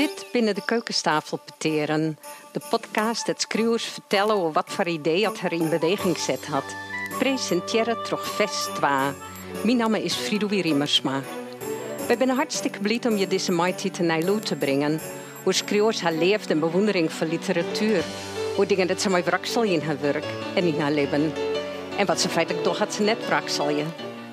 Dit binnen de keukenstafelpeteren. De podcast dat schreeuwers vertellen over wat voor idee dat er in beweging zet had. Presenteren toch fest twa. Mijn naam is Fridoui Riemersma. We zijn hartstikke blij om je deze mighty te Nijloe te brengen. Hoe schreeuwers haar leeft en bewondering voor literatuur. Hoe dingen dat ze mij wraksel in haar werk en in haar leven. En wat ze feitelijk toch had ze net wrakselje.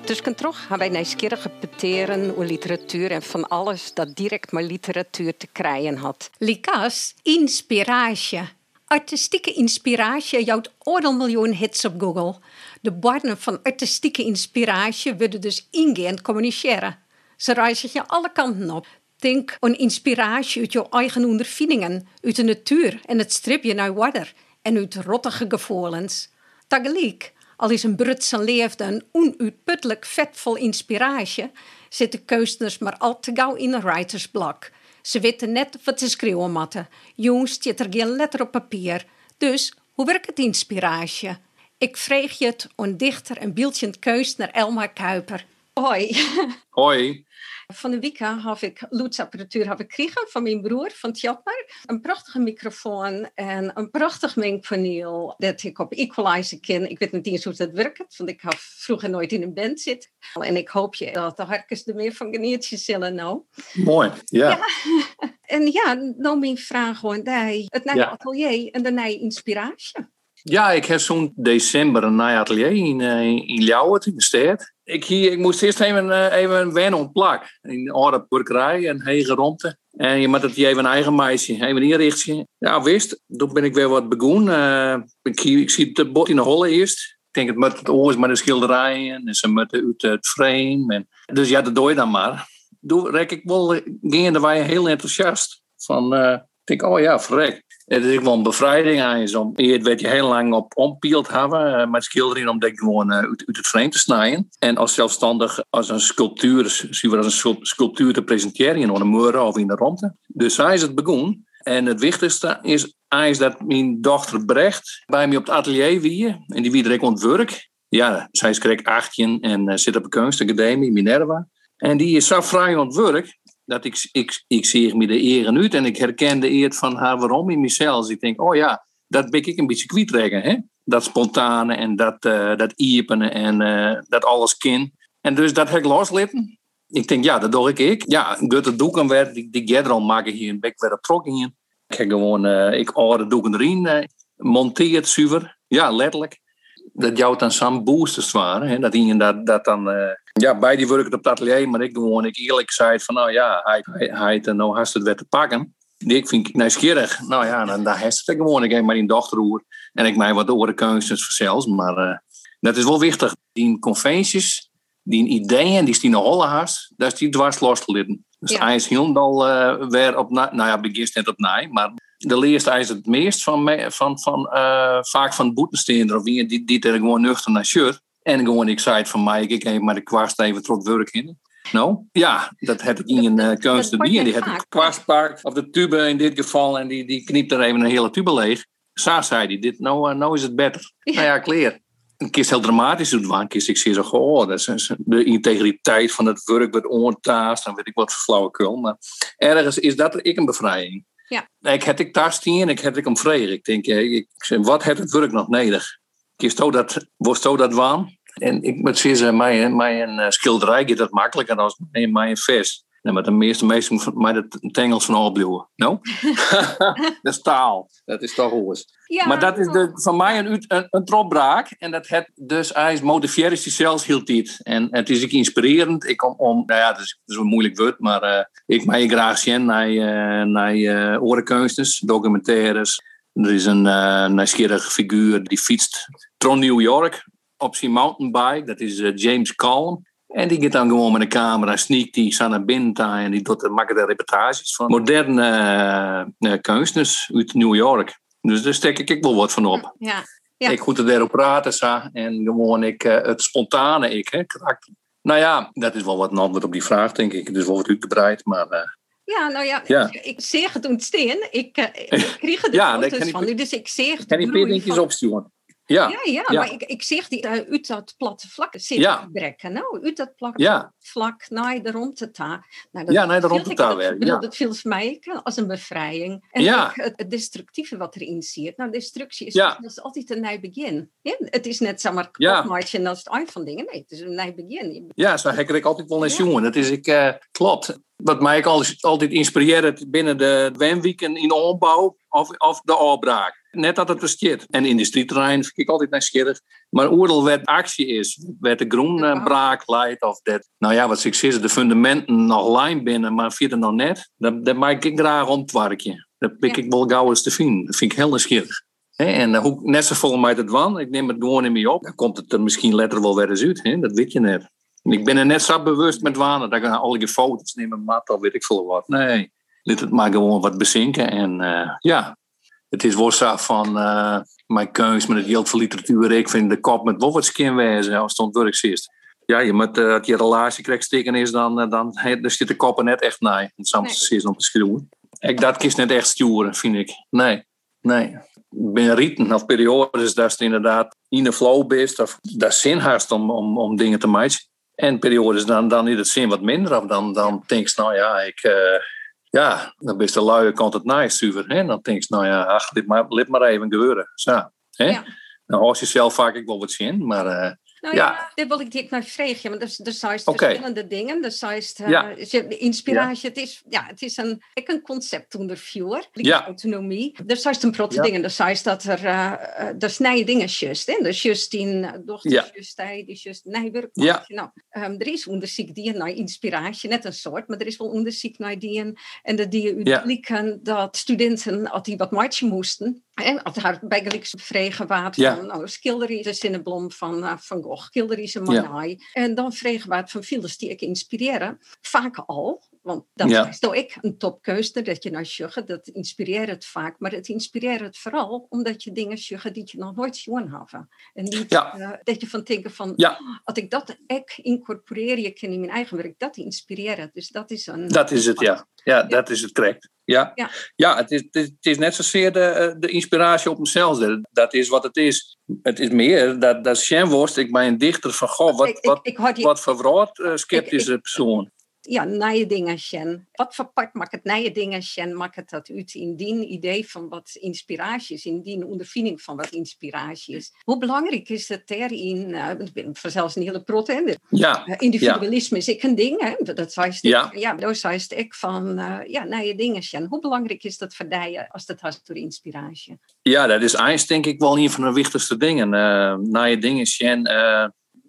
Dus kan toch gaan wij nieuwsgierige peteren over literatuur en van alles dat direct met literatuur te krijgen had. Likas, inspiratie. Artistieke inspiratie jouwt oordeel miljoen hits op Google. De borden van artistieke inspiratie worden dus ingehend communiceren. Ze reizen je alle kanten op. Denk aan inspiratie uit jouw eigen ondervindingen, uit de natuur en het stripje naar water en uit rottige gevoelens. Tegelijk al is een brut zijn leefde een onuitputtelijk vetvol inspiratie, zitten keuzers maar al te gauw in een writersblok. Ze weten net wat ze schreeuwen moeten. Jongens, zit er geen letter op papier. Dus, hoe werkt het inspiratie? Ik vreeg je het aan dichter en beeldje keus naar Elma Kuiper. Hoi. Hoi. Van de week heb ik heb ik gekregen van mijn broer van Tjapper. Een prachtige microfoon en een prachtig mengpaneel dat ik op Equalizer ken. Ik weet niet eens hoe dat werkt, want ik heb vroeger nooit in een band zitten. En ik hoop je dat de harkens er meer van geneertjes zullen nou. Mooi, ja. ja. En ja, nou mijn vraag gewoon, het nieuwe atelier en de nieuwe inspiratie. Ja, ik heb zo'n december een nieuw atelier in, uh, in Ljouwert, in de stad. Ik, hier, ik moest eerst even, uh, even wennen op plak. In oude burgerij, een hege ronde. En je moet het even een eigen meisje, even inrichten. Ja, wist, toen ben ik weer wat begonnen. Uh, ik, ik zie het bot in de holle eerst. Ik denk, het moet het oors met de schilderijen en ze moeten uit het frame. En, dus ja, dat doe je dan maar. Toen rek ik wel, ging er heel enthousiast. Van, ik denk, oh ja, verrek. Het is gewoon een bevrijding aan je. Eerst werd je heel lang op ompield hebben eh, met schilderen om dat gewoon uit, uit het frame te snijden. En als zelfstandig als een sculptuur, zien we als een sculptuur te presenteren in een muur of in de ronde. Dus zij is het begonnen. En het wichtigste is, is dat mijn dochter Brecht bij me op het atelier wie en die wie direct ontwerk. Ja, zij is kreeg 18 en uh, zit op een kunstacademie, Minerva. En die is zo vrij ontwerk dat ik, ik, ik zie me de eren uit en ik herkende eer van haar waarom in mezelf. Dus ik denk, oh ja, dat ben ik een beetje kwijtrekken. Hè? Dat spontane en dat, uh, dat iepen en uh, dat alles kin. En dus dat heb ik loslitten. Ik denk, ja, dat doe ik. ik. Ja, Gutte doeken werd, die, die al maken hier in Bek werd op trok in. Ik heb gewoon, uh, ik oude doeken erin, monteert zuiver. Ja, letterlijk dat jou dan Sam boosters waren. Hè? Dat je dat, dat dan, ja, bij die werken op het atelier, maar ik gewoon, ik eerlijk zei van, nou ja, hij, hij, hij het nou haast het weer te pakken. Ik vind ik nieuwsgierig. Nou ja, dan daar heeft het gewoon. Ik heb maar in dochteroer en ik mij wat oren kunstens zelfs. Maar uh, dat is wel wichtig. Die conventies, die ideeën, die staan holle haast, dat is die dwars losgelitten. Dus ja. hij is helemaal uh, weer op, nou ja, begint net op naai, maar de leerste is het meest van, van, van uh, vaak van boetensteender of wie die, die er gewoon nuchter naar shirt. En gewoon ik zei het van mij, ik heb maar de kwast even trok werk in. Nou, ja, dat heb ik in een kunst die. En die had een kwastpark of de tube in dit geval. En die, die knipt er even een hele tube leeg. Zo zei hij, dit, nou, uh, nou is het beter. Ja. Nou ja, kleer. Een keer heel dramatisch doen, een keer ik zie zo, oh, dat is de integriteit van het werk wordt ontaast. Dan weet ik wat voor flauwekul. Maar ergens is dat ik een bevrijding. Ja. Ik heb ik daar staan ik heb ik om vrede. Ik denk, eh, ik, wat heeft het werk nog nodig? Kies dat, wordt dat waan? En ik moet zeggen, mijn, mijn eh, schilderij gaat dat makkelijker dan mijn vers. En met de meeste mensen mij de tengels van opbluwen. No? dat is taal. Dat is toch. Ja, maar dat is de, van mij een, een, een tropbraak. En dat het dus hij motiveert zichzelf heel tijd. En het is ook inspirerend. Ik kom om, nou ja, dat is, dat is een moeilijk woord, maar uh, ik mij graag zien naar, uh, naar uh, orenkunstens, documentaires. Er is een uh, nieuwsgierige figuur die fietst tron New York op zijn mountainbike. Dat is James Calm. En die gaat dan gewoon met een camera, sneakt die naar binnen en die doet, maakt de reportages van moderne uh, kunstenaars uit New York. Dus daar stek ik wel wat van op. Ja. Ja. Ik goed erop praten sa, en gewoon ik, uh, het spontane ik, hè, karakter. Nou ja, dat is wel wat een antwoord op die vraag, denk ik. Dus wel wat uitgebreid, maar... Uh, ja, nou ja, ja. Ik, ik zeg het. Ik, uh, ik kreeg er de ja, foto's van u, dus ik zeg... Kan die dingetjes opsturen? Ja, ja, ja, maar ik, ik zeg die uh, uit dat platte vlak zit ja. brekken. Nou, uit dat platte ja. Vlak naar de. Nou, ja, naar de rondteta weer. Ja. Dat viel mij als een bevrijding. En ja. het, het, destructieve wat erin zit. Nou, destructie is, ja. dat is altijd een nieuw begin. Ja, het is net zomaar kapot en dat is het eind van dingen. Nee, het is een nieuw begin. Ja, zo heb ik altijd wel eens jongen. Dat is ik, uh, klopt. Wat mij altijd inspireert binnen de wenweken in opbouw of, of de opbraak. Net dat het bestaat. En industrieterrein vind ik altijd nieuwsgierig. Maar oordeel wat actie is, wat de groenbraak leidt, of dat, nou ja, wat ik zeg, de fundamenten nog lijn binnen, maar verder nog net, dat, dat maak ik graag ontwerkje. Dat pik ik wel gauw eens te vinden. Dat vind ik heel nieuwsgierig. En uh, hoe, net zo vol mij het wan, ik neem het gewoon in me op, dan komt het er misschien letter wel weer eens uit. Dat weet je net. Ik ben er net zo bewust met wanen dat ik al je foto's nemen, mat of weet ik veel wat. Nee, dit het maar gewoon wat bezinken. En uh, ja, het is worst van uh, mijn keus met het geld voor literatuur. Ik vind de kop met wat skin wezen als het ontwerp is. Ja, je moet, uh, als je relatie krijgt steken is, dan, uh, dan, dan zit de koppen net echt nee. Soms nee. is om te schreeuwen. Ik dat kies net echt sturen, vind ik. Nee, nee. Binnen rieten of periodes dat je inderdaad in de flow bent of dat zin hast om, om, om dingen te maken. En periodes dan, dan is het zin wat minder of dan, dan denk je, nou ja, ik, ja, dan ben je de luie kant het nice zuiver. Hè? Dan denk je, nou ja, ach, dit maar, dit maar even gebeuren. Zo, hè? Ja. Dan hoor je zelf vaak ik wel wat zin, maar uh, nou ja, ja dit wil ik dit naar vragen. Want er, er zijn verschillende dingen. Er zijn uh, ja. inspiratie. Het, is, ja, het is een, ik een concept onderviewer. Ja. Autonomie. Er zijn een protte dingen. Er zijn dat er, uh, er snijden dingen just. Hè? Dus just in dochter, ja. just hij, die just nijwerk. Ja. Nou, um, er is onderzoek die naar inspiratie, net een soort, maar er is wel onderzoek naar die en dat die uitblikken dat studenten, als die wat marchen moesten, en als haar bijgelijks vregen waard van, nou, schilder is een blom van uh, Van Gogh, schilder is een Manai. En dan vregen waard van films die ik inspireren. Vaak al, want dat ja. is toch ik een topkeuze, dat je naar sjuggen, dat inspireert het vaak. Maar het inspireert het vooral omdat je dingen sjuggen die je nog nooit zien hebben. En niet uh, dat je van denken van, als ik dat ik incorporeer, je in mijn eigen werk, dat inspireert. Dus dat is een... Dat is het, ja. Ja, dat is het correct. Ja, ja. ja het, is, het, is, net zozeer de, eh, de inspiratie op mezelf. Dat is wat het is. Het is meer dat, dat Sjenworst, ik ben een dichter van, goh, wat, ik, wat, ik, wat voor uh, sceptische persoon ja, nieuwe dingen. Wat voor part maakt het nieuwe dingen? Maakt het dat uit in die idee van wat inspiratie is, in die ondervinding van wat inspiratie is? Hoe belangrijk is het daarin? Uh, ik ben zelfs een hele prot, Ja. Uh, individualisme ja. is ik een ding, hè? Dat zei ja. ja, dat zei ik van, uh, ja, nieuwe dingen. Hoe belangrijk is dat voor je als dat has door inspiratie? Ja, dat is eigenlijk denk ik wel een van de wichtigste dingen. Uh, nieuwe dingen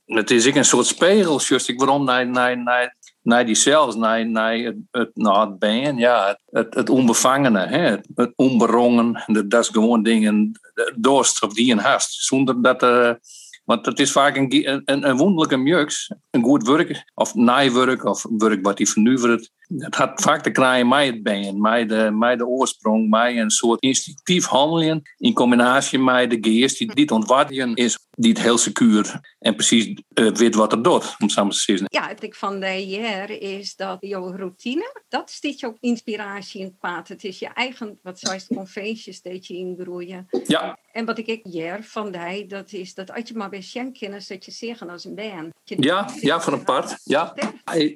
het is ik een soort spiegel, just ik waarom naar, naar, naar naar die zelfs, naar, naar het, het, nou, het ben, ja, het, het onbevangene, hè, het, onberongen, dat, dat is gewoon dingen, dorst of die een hast, zonder dat. Uh, want het is vaak een, een, een wonderlijke mux, een goed werk, of naaiwerk, of werk wat hij vernuivert. Het had vaak te krijgen met het benen, met de, met de oorsprong, met een soort instinctief handelen in combinatie met de geest die dit ontwarden is, die het heel secuur en precies uh, weet wat er doet, om samen te zeggen. Ja, het ik van de jaar is dat jouw routine, dat sticht je ook inspiratie in het paard. Het is je eigen, wat zou je conventies dat je ingroeien. Ja. En wat ik ik jaar van die, dat is dat als je maar bij Sjen kennis dat je zeggen als een band. Ja, ja, van een part. Ja.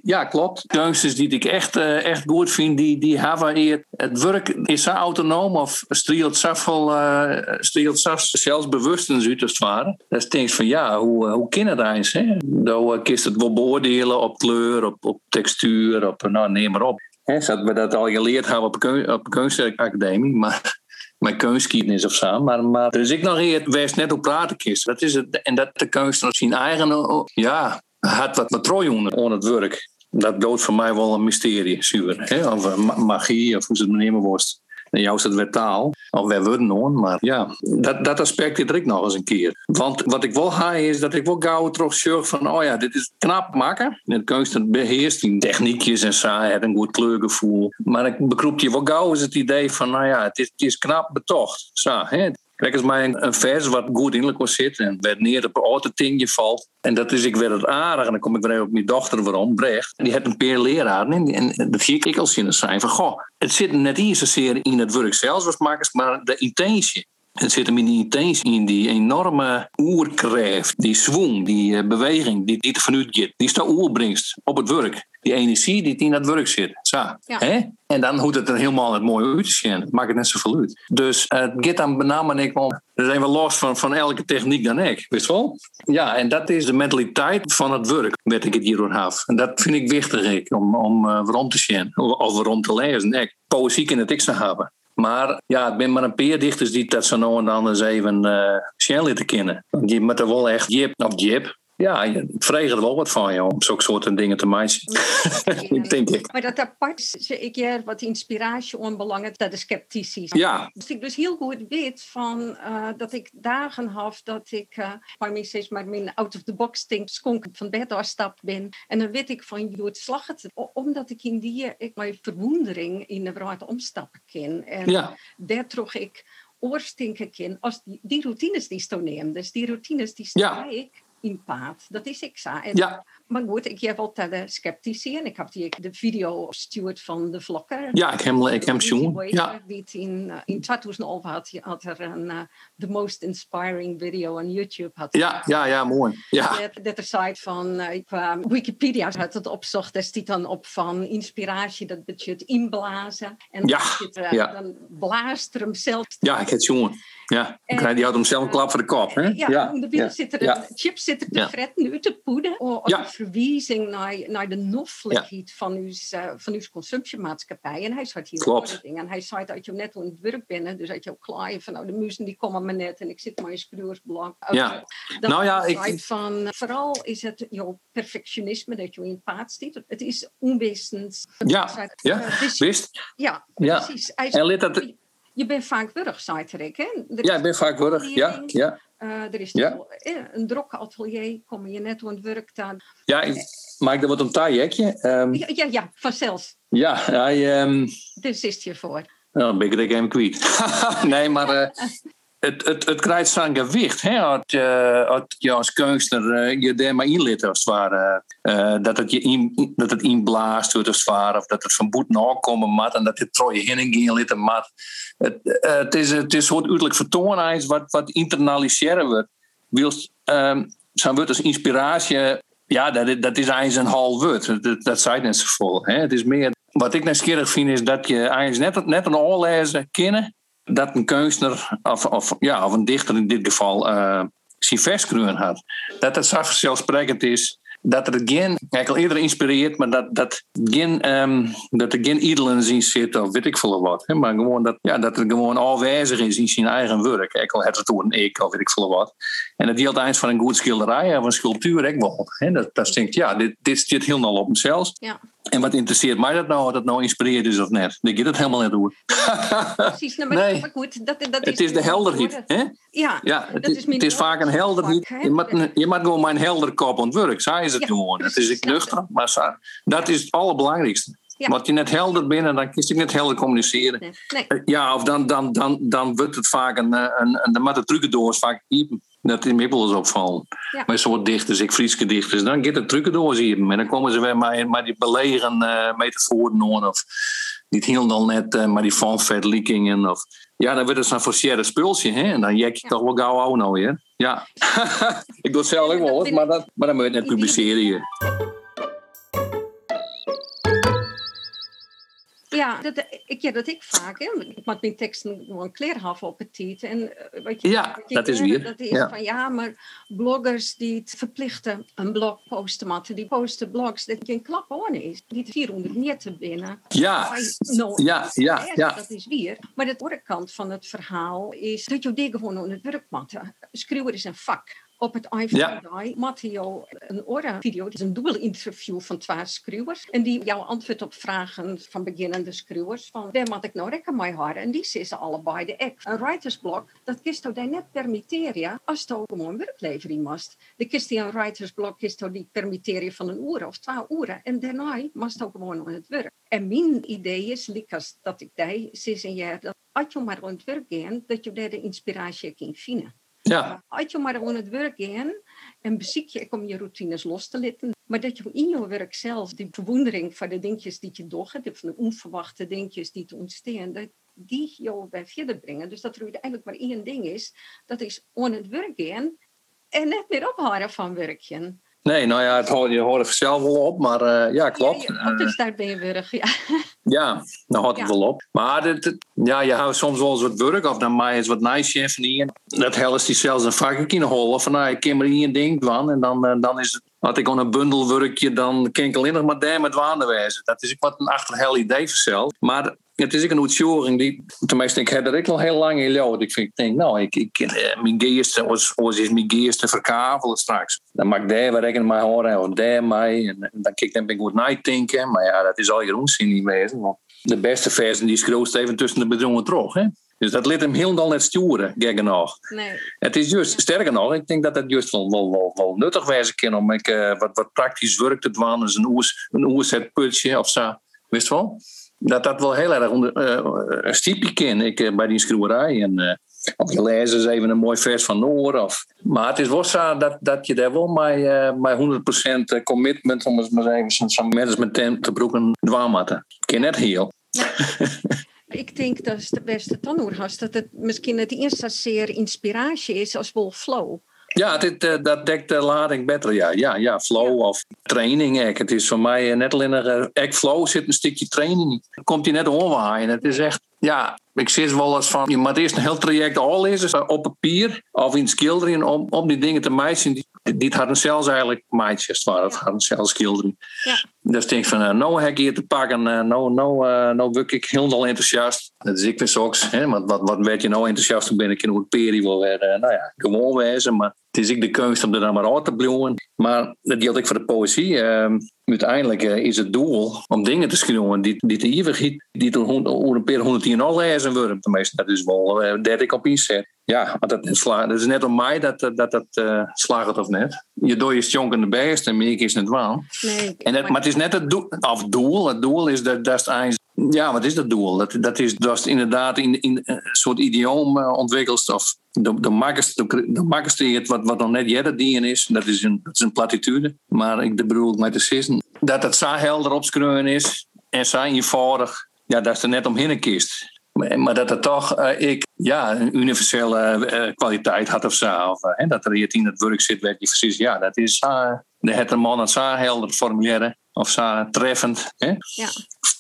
ja, klopt. Keuzes die ik echt, uh, echt goed vind, die, die hebben hier. Het werk is zo autonoom of streelt zoveel, uh, streelt zelfs bewust uit als het ware. Dat is van ja, hoe, hoe kan? Hè? Dan kun het wel beoordelen op kleur, op, op textuur, op, nou neem maar op. Hè, zodat we dat al geleerd hebben op, op de kunstacademie, maar mijn kunstgeschiedenis of zo. Maar, maar dus ik nog hier wees net op praten kist. Dat is het, en dat de kunstenaar zijn eigen, ja, had wat matroon onder het werk. Dat dood voor mij wel een mysterie, zuur. Of eh, magie, of hoe ze het nemen worst. En is het weer taal, of wij worden hoor. Maar ja, dat, dat aspect is ik nog eens een keer. Want wat ik wil ga is dat ik wel gauw terug zorg van, oh ja, dit is knap maken. De kunst beheerst die techniekjes en zo, heeft een goed kleurgevoel. Maar ik bekroep je wel gauw is het idee van, nou ja, het is, het is knap betocht. Zo, hè? Kijk eens mij een, vers wat goed innerlijk was zitten en werd neer op een auto tingje valt. En dat is ik weer het aardig. En dan kom ik weer op mijn dochter waarom, Brecht. Die heeft een paar. En, en dat zie ik als in zijn van, goh, het zit net niet zozeer in het werk zelfs, was maar de intentie. Het zit hem in die intentie, in die enorme oerkracht, die swoon, die uh, beweging die, die er vanuit gaat. Die staat oerbrengt op het werk. Die energie die in dat werk zit. Zo. Ja. Hè? En dan hoeft het er helemaal het mooie uit te zien. Het maakt het net zoveel uit. Dus het gaat dan benamelijk ik wel. We zijn wel los van, van elke techniek dan ik. Weet je wel? Ja, en dat is de mentaliteit van het werk, werd ik het hier af. En dat vind ik wichtig ik, om, om uh, waarom te zien. Of, waarom te lezen. Ik, poëzie in het ik te hebben. Maar ja, het ben maar een paar dichters die dat zo nou en dan eens even uh, snel te kennen. Je moet er wel echt jip of jip. Ja, je vraagt er wel wat van je om zulke soorten dingen te maken. ik denk ik. Maar dat apart is ik hier wat inspiratie onbelangrijk dat de sceptici. Ja. Dus ik dus heel goed weet van uh, dat ik dagen had dat ik uh, maar steeds maar mijn out of the box denk skonk van bed afstap ben. En dan weet ik van je het slag het omdat ik in die ik mijn verwondering in de raad omstappen ken. En ja. daar trok ik oorstinken ken als die, die routines die ik neem. Dus die routines die ja. sta ik in paard. Dat is ik zo. En, ja. Maar goed, ik heb altijd de sceptici en ik heb die de video gestuurd van de vlokker. Ja, ik heb ik hem zien. Ja. Die in, uh, in 2011 had, had er een uh, the most inspiring video on YouTube. Had ja, ja, ja, mooi. Ja. Dat, dat er site van uh, ik, Wikipedia had het opzocht. Daar stiet dan op van inspiratie, dat je het inblazen. En ja. Uh, dan blaast er hem zelf. Ja, ik heb het jongen. Ja, en, die houdt hem zelf een klap voor de kop. Hè? Ja, ja. de ja. zit er een chip zit er te ja. fretten, uit te poeden. Of ja. een verwijzing naar, naar de noffelijkheid ja. van, uw, uh, van uw consumptiemaatschappij. En hij zei hier Klopt. dingen. En hij zei dat je net aan het werk bent, dus dat je ook klaar van nou, de muzen die komen maar net en ik zit maar in scruwersblok. Ja. Dat nou ja, ik... van, vooral is het jouw perfectionisme dat je in het paard stiet. Het is onwistend. Ja, ja. Uh, dus, wist. Ja, ja. precies. Hij en dat... Je bent vaak wurg, zei Rick. Hè? Ja, ik ben vaak wurg. Ja, ja. Uh, er is ja. Eh, een drok atelier, kom je net aan het werk staan. Ja, ik maak er wat een taaiekje. Um, ja, ja, ja, vanzelfs. Ja, hij... Um, dus is het hiervoor. Nou, dan ben ik even kwijt. nee, maar uh, het, het, het krijgt zo'n gewicht. Hè, als, je, als je als kunstenaar uh, je daar maar inlet, als. Uh, dat, het je in, dat het inblaast wordt, als het ware. Of dat het van boet komen mat. En dat het troje heen gaan litten mat. Het, het, is, het is soort uiterlijk vertoon wat, wat internaliseren wordt. Wils, um, zo'n wordt als inspiratie... Ja, dat, dat is eigenlijk een half woord. Dat, dat zei net zo vol. Hè. Het is meer... Wat ik nieuwsgierig vind, is dat je eigenlijk net, net een oorlezen kennen dat een kunstenaar, of, of, ja, of een dichter in dit geval, uh, zijn vestkruwen had. Dat het zo vanzelfsprekend is dat er geen, ik al eerder inspireert, maar dat, dat, geen, um, dat er geen iedelen in zit of weet ik veel wat. Hè? Maar gewoon dat, ja, dat er gewoon aanwezig is in zijn eigen werk. Ik al het een ik of weet ik veel wat. En dat deelt eind van een goed schilderij of een sculptuur ik wel. Dat, dat denkt, ja, dit, dit zit helemaal op mezelf. Ja. En wat interesseert mij dat nou, of dat nou inspireert is of net? Ik get het helemaal net door. Precies, nou, maar, nee. maar goed, dat, dat het is de helderheid. Hè? Ja, ja het, dat is, het is vaak een helderheid. Je moet, je moet gewoon mijn helder kop het werk. Zij is het ja, gewoon. Dat is ik nuchter, maar zo, dat is het allerbelangrijkste. Ja. Want je net helder bent, dan kies ik net helder communiceren. Nee. Nee. Ja, of dan, dan, dan, dan wordt het vaak een, een, een de met de trucendoors vaak diepen. Dat wel eens opvallen. Ja. Met soort dichters, ik Friese dichters, dan gaat het trucendoors hier. En dan komen ze weer met, met die belegen uh, metaforen aan. Of niet helemaal net, uh, maar die fanvetliekingen. Of ja, dan wordt het zo'n forciëre spulsje. Hè? En dan jek je ja. toch wel gauw nou, hè? Ja. ik doe het zelf ook wel, maar, dat, maar dan moet je het net publiceren hier. Ja, dat, ik, ja, dat ik vaak. Hè. Ik maak mijn teksten gewoon kleerhaven op het titel. En uh, wat je, ja, wat je dat is weer. Dat is ja. van ja, maar bloggers die het verplichten een blog posten moeten, die posten blogs dat geen klap aan is. Die 400 meter binnen. Ja, no, ja, ja, ja. Dat is weer. Maar de andere kant van het verhaal is dat je dingen gewoon aan het werk matten. Schreeuwen is een vak op het iPhone Ja. Matteo een oren video. Het is een dubbel interview van twee schreeuwers. En die jouw antwoord op vragen van beginnende schreeuwers. Van waar moet ik nou rekken mee houden? En die zeggen allebei de ek. Een writersblok, dat kist jou net permitteren als je gewoon werklevering moest. De kist die een writersblok jou die permitteren van een uur of twee uren. En daarna moest je gewoon aan het werk. En mijn idee is, likas dat ik die zes en jaar, dat als je maar aan het werk gaat, dat je daar de inspiratie kan vinden. Ja. Als je maar aan het werk in en beziek je om je routines los te laten, maar dat je in je werk zelf die verwondering van de dingetjes die je doet, van de onverwachte dingetjes die te ontstaan, dat die jou bij verder brengen. Dus dat er uiteindelijk maar één ding is, dat is aan het werk in en net meer ophouden van werkje. Nee, nou ja, het hoort, je hoort er zelf wel op, maar uh, ja, klopt. Ja, je, dus daar ben je werk, ja. Ja, dan houdt het wel op. Maar dit, ja, je houdt soms wel eens wat werk of dan maak je eens wat nice chef en Dat helpt die zelfs een vakje in holen. Van nou, ik kan maar hier een ding van en dan, uh, dan is het had ik al een bundelwerkje, dan kan ik alleen nog maar daar met waanden wijzen. Dat is ook wat een achterhel idee zelf. Maar het is ook een uitzoering die, tenminste, ik heb er ik al heel lang in jou. Ik vind, ik denk, nou, ik, ik eh, mijn geest, was, was is mijn geest verkavelen straks. Dan mag ik daar waar ik mij horen en daar mij. En, dan kijk dan ben ik goed nadenken. Maar ja, dat is al je onzin niet meer. De beste versen die schroest even tussen de bedrongen terug. Hè? Dus dat liet hem helemaal net sturen, gek nog. Nee. Het is juist, sterker nog, ik denk dat het juist wel, wel, wel, wel nuttig wezen kan om ik, uh, wat, wat praktisch werk te doen. Dus een oes, een het putje of zo. Wist wel? Dat dat wel heel erg onder, uh, een stiepje ik, uh, bij die schroeverij. En, uh, of je leest eens even een mooi vers van Noor. Of, maar het is wel zo dat, dat je daar wel uh, met 100% commitment, om eens maar even zo'n management te broeken, dwaamatten. Ken net heel. Ik denk dat is de beste tandoerhast. Dat het misschien het eerste zeer inspiratie is als wel flow. Ja, dit, uh, dat dekt de lading beter. Ja, ja, ja flow of training. Ek. Het is voor mij net alleen een uh, flow zit een stukje training. Komt hij net omwaaien. Het is echt, ja, ik zit wel eens van, je moet eerst een heel traject al lezen op papier of in schilderen om, om die dingen te meiden die, die hadden zelfs eigenlijk meidjes, maar het hadden zelfs schilderen. Ja. Dus ik denk van, uh, nou heb ik hier te pakken, uh, nou, nou, uh, nou word ik helemaal enthousiast. Dat is ik weer soks, hè, want wat, wat werd je nou enthousiast toen ben ik in een peri wil werden. Nou ja, gewoon wezen, maar het is ik de kunst om er dan maar uit te bloeien. Maar dat geldt ik voor de poëzie. Uh, uiteindelijk uh, is het doel om dingen te schrijven die, die te eeuwig die tot over een paar honderd jaar al lezen worden. Tenminste, dat is wel uh, dat ik op inzet. Ja, maar dat, dat is net om mij dat dat, dat uh, slaagt of net. Je doet je jonk de best en meer is het wel. Nee, en het, maar het is net het doel, of doel. Het doel is dat, dat is ja, wat is dat doel? Dat, dat is dat inderdaad in, in een soort idioom uh, ontwikkeld. Of de, de makkelijkste, de makkelijkste wat, wat nog net jaren dienen is. Dat is een, dat is een platitude. Maar ik bedoel met de sissen. Dat het zo helder is. En zo eenvoudig. Ja, dat is er net omheen kist. Maar, dat het toch uh, ik, ja, een universele kwaliteit had of zo. Uh, dat er hier in het werk zit, weet je precies. Ja, dat is de het man het zo helder formuleren. Of zo treffend. Hè? Ja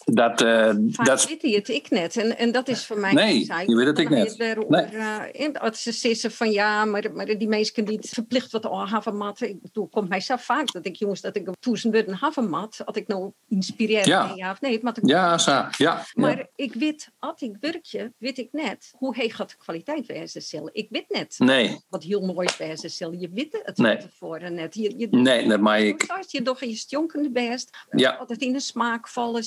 dat, uh, dat weet hij het ik net. En, en dat is voor mij. Nee, je weet het ik net. nee. Uh, als ze zeggen van ja, maar, maar die mensen die verplicht wat oh, havenmat. Ik bedoel, komt mij zo vaak dat ik jongens dat ik op duizend een havenmat. Had ik nou inspireerd ja. ja of nee. Maar ik ja, zo, ja. Maar ja. ik weet, als ik werkje, weet ik net hoe hij gaat de kwaliteit wijzen zal. Ik weet net. Nee. Wat heel mooi wijzen zal. Je weet het nee. tevoren net. Je, je, nee, dat maar ik. Je toch je sjonkende best. Ja. Altijd in de smaakvolle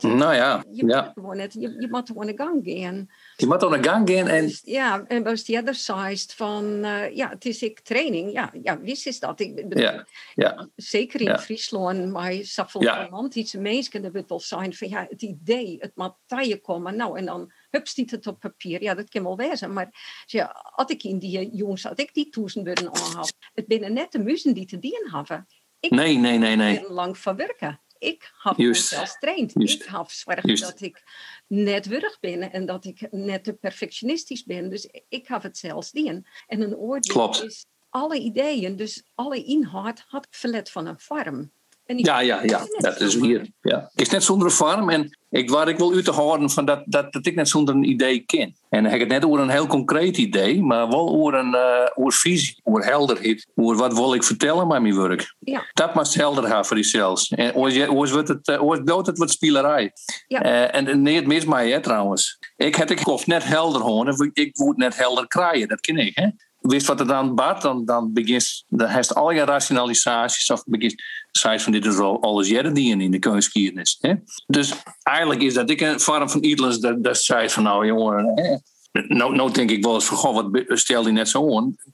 Nou ja, je ja. Moet gewoon net, je, je moet gewoon een gang gaan. Je moet aan de gang gaan en... Ja, en was die other side van, uh, ja, het is ik training. Ja, ja wist is dat. Ik bedoel, ja, ja. Zeker in ja. Friesland, maar zoveel Ja. romantische mensen, dat het wel zijn van, ja, het idee, het moet komen. Nou, en dan hups die het op papier. Ja, dat kan wel wezen. Maar ja, had ik in die jongens, had ik die toezen willen aanhouden. Het binnen net de muzen die te dienen hebben. Ik Nee, nee, nee, nee. lang van werken. Ik heb mezelf getraind. Ik heb zorgen dat ik net wurg ben en dat ik net te perfectionistisch ben. Dus ik heb het zelfs dien. En een oordeel Klopt. is alle ideeën, dus alle inhoud had ik verlet van een farm. Ik- Ja, ja, ja. Dat is hier. Ja. Is net zonder vorm. En ik waar ik wil u te horen van dat, dat, dat ik net zonder een idee ken. En dan heb ik het net over een heel concreet idee, maar wel over een uh, over visie, over helderheid. Over wat wil ik vertellen met mijn werk. Ja. Dat moet helder hebben voor jezelf. En ooit wordt het, ooit bloot het wat spielerij. Ja. Eh, en en nee, het mis mij hè, trouwens. Ik heb ik of net helder horen, ik moet net helder krijgen. Dat ken ik. Hè? Wist wat er dan baat, dan, dan begint, dan heeft al je rationalisaties of begint zei van dit is al alles jaren die in de kunstgeschiedenis. Dus eigenlijk is dat ik een vorm van Idlers dat, dat zei van nou jongen, hè? Nou, nou denk ik wel eens van wat stel die net zo?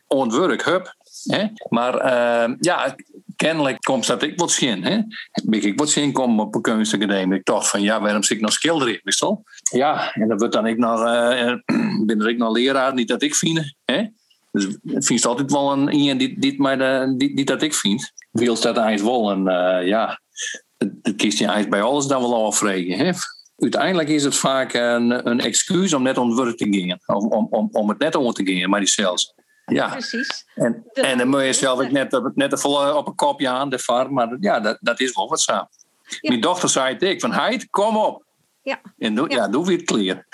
On werk, hup. Hè? Maar eh, ja, kennelijk komt dat ik wat zin. Hè? Ik wat zin komen op een kunstacademie. Ik dacht van ja, waarom zit ik nog schilderen? Wist? Ja, en dan wordt dan ik nog, eh, ben ik nog leraar, niet dat ik vind. Hè? Dus het vind altijd wel een iemand die, die, mij de, die, die dat ik vind. Wil dat eigenlijk wel een, uh, ja, het kiest je eigenlijk bij alles dan wel afvregen. Hè? Uiteindelijk is het vaak een, een excuus om net om het te gaan. Om, om, om, om het net om te gaan, maar die zelfs. Ja, precies. En, en dan moet je zelf net, net volle op een kopje aan, de farm. Maar ja, dat, dat is wel wat zo. Ja. Mijn dochter zei het ik, van Heid, kom op. Ja. En doe, ja. ja doe weer het kleer.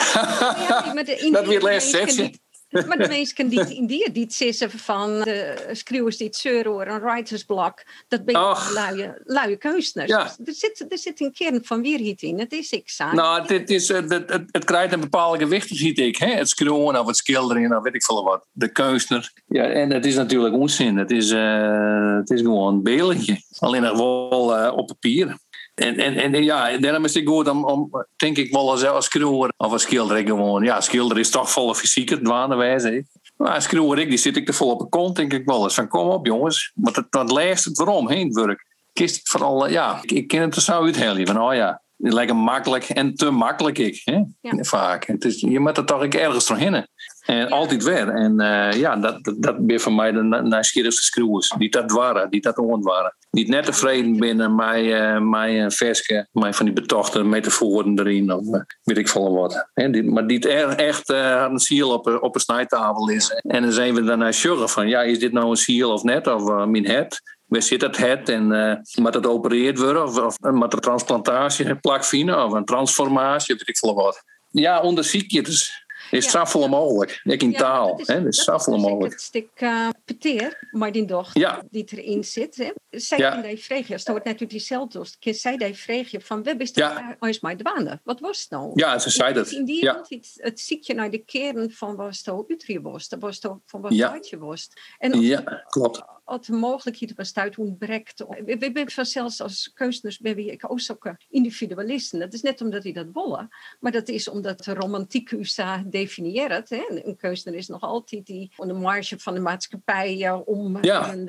Ja, dat weer les zetje. Maar de mensen die in die, die zeggen van de schreeuwers die het zeuren een writersblok, dat ben je luie, luie. Ja. Dus er, zit, er zit een kern van weerheid in. Het is ik saai. Nou, dit is, het, het, het, krijgt een bepaalde gewicht, ziet ik. Hè? Het schreeuwen of het schilderen of weet ik veel wat. De kunstenaar. Ja, en het is natuurlijk onzin. Het is, uh, het is gewoon een beeldje. Alleen nog wel uh, op papier. En, en, en ja, daarom is het goed om, om denk ik wel als, als of als schilder gewoon. Ja, schilder is toch volle fysiek, dwaanderwijs. Maar als schroever ik, die zit ik er vol op een kont, denk ik wel eens van kom op jongens. Want het, leest het waarom heen werk. Kist het vooral, ja, ik, ik ken het er zo uithellen van oh ja, het lijkt makkelijk en te makkelijk ik. Hè? Ja. Vaak. Het is, je moet er toch ergens doorheen. En altijd weer. En uh, ja, dat, dat, dat ben voor mij de nieuwsgierigste schroevers. Die dat waren, die dat on waren. Die net tevreden binnen mij, uh, mij een versje, mij van die betochte metaforen erin, of uh, weet ik veel wat. Die, maar die het echt een ziel op, op een snijtafel is. En dan zijn we daarna sure van, ja, is dit nou een ziel of net, of mijn het? waar zit het het en uh, moet het opereerd worden of, of moet de transplantatie plakvinden of een transformatie, weet ik veel wat. Ja, onderziek je dus is ja. mogelijk. Ik in ja, taal. Is, hè? is zoveel mogelijk. Het stuk uh, peteer, maar die doch ja. die erin zit. Hè? Zij ja. kan die vragen, als het natuurlijk diezelfde is, zij die vragen van, wie is ja. is mijn dwaande? Wat was het nou? Ja, ze zei dat. In die ja. het, het ziekje naar de kern van wat het Utrecht was, dat was het van wat ja. je was. En als, ja, klopt. Als de mogelijkheid bestaat ontbrekt. We, we, we zelfs als kunstenaars ben ik ook zo'n individualisten. Dat is net omdat die dat willen, maar dat is omdat de romantiek USA definieert. Hè? Een kunstenaar is nog altijd die aan de marge van de maatschappij uh, om ja. een,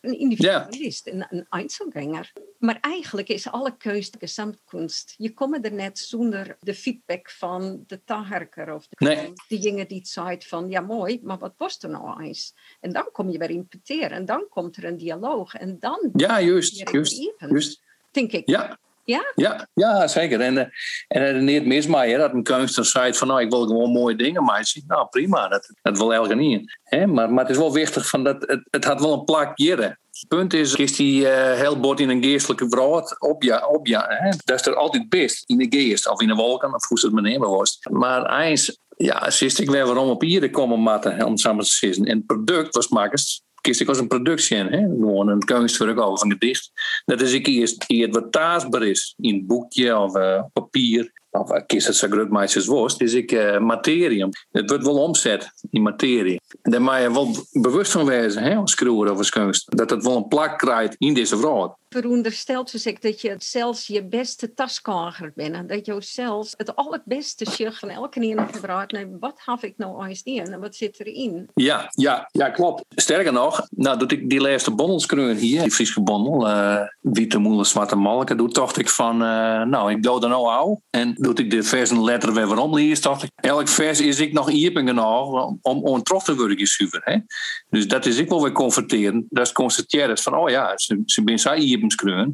een individualist, ja. een, een Einzelganger. Maar eigenlijk is alle keus de gesamtkunst. Je komt er net zonder de feedback van de tagerker of de, nee. die het zei van ja mooi, maar wat was er nou eens? En dan kom je weer imputeren en dan komt er een dialoog en dan ja juist juist, juist denk ik ja ja? Ja, ja zeker. En, uh, en het niet mis dat een kunstenaar zei van nou ik wil gewoon mooie dingen maken. Nou prima, dat, dat wil elke niet. Hè? Maar, maar het is wel wichtig van dat het, het had wel een plak. Het punt is, is die uh, heel bord in een geestelijke vrouw op ja, op ja. Hè? Dat is er altijd best in de geest of in de wolken of hoe ze het maar nemen was. Maar eens, ja, zist ik weer waarom op hier komen matten om samen te zitten. En het product was makers ik als een productie hè? gewoon een kunstwerk over een gedicht. Dat is ik eerst, eerst wat taasbaar is in een boekje of uh, papier. Of uh, kist het zo groot meisjes worst, is ik uh, materie. Het wordt wel omzet in materie. Daar moet je wel bewust van wezen, hè, als schroever of als kunst. Dat het wel een plak krijgt in deze vrouw veronderstelt dus ik dat je zelfs je beste taskager bent. Dat je zelfs het allerbeste zich van elke keer gebruikt. Nee, wat heb ik nou eens in en wat zit erin? Ja, ja, ja, klopt. Sterker nog, nou dat ik die laatste bondels hier, die Friese bondel, uh, witte moele zwarte malken, doe dacht ik van, uh, nou ik doe dan nou al en doe ik de vers en letter weer waarom lees, dacht ik, elk vers is ik nog hier genoeg om, terug te worden? Dus dat is ik wel weer converterend. Dat is constateren van, oh ja, ze, ze zijn zo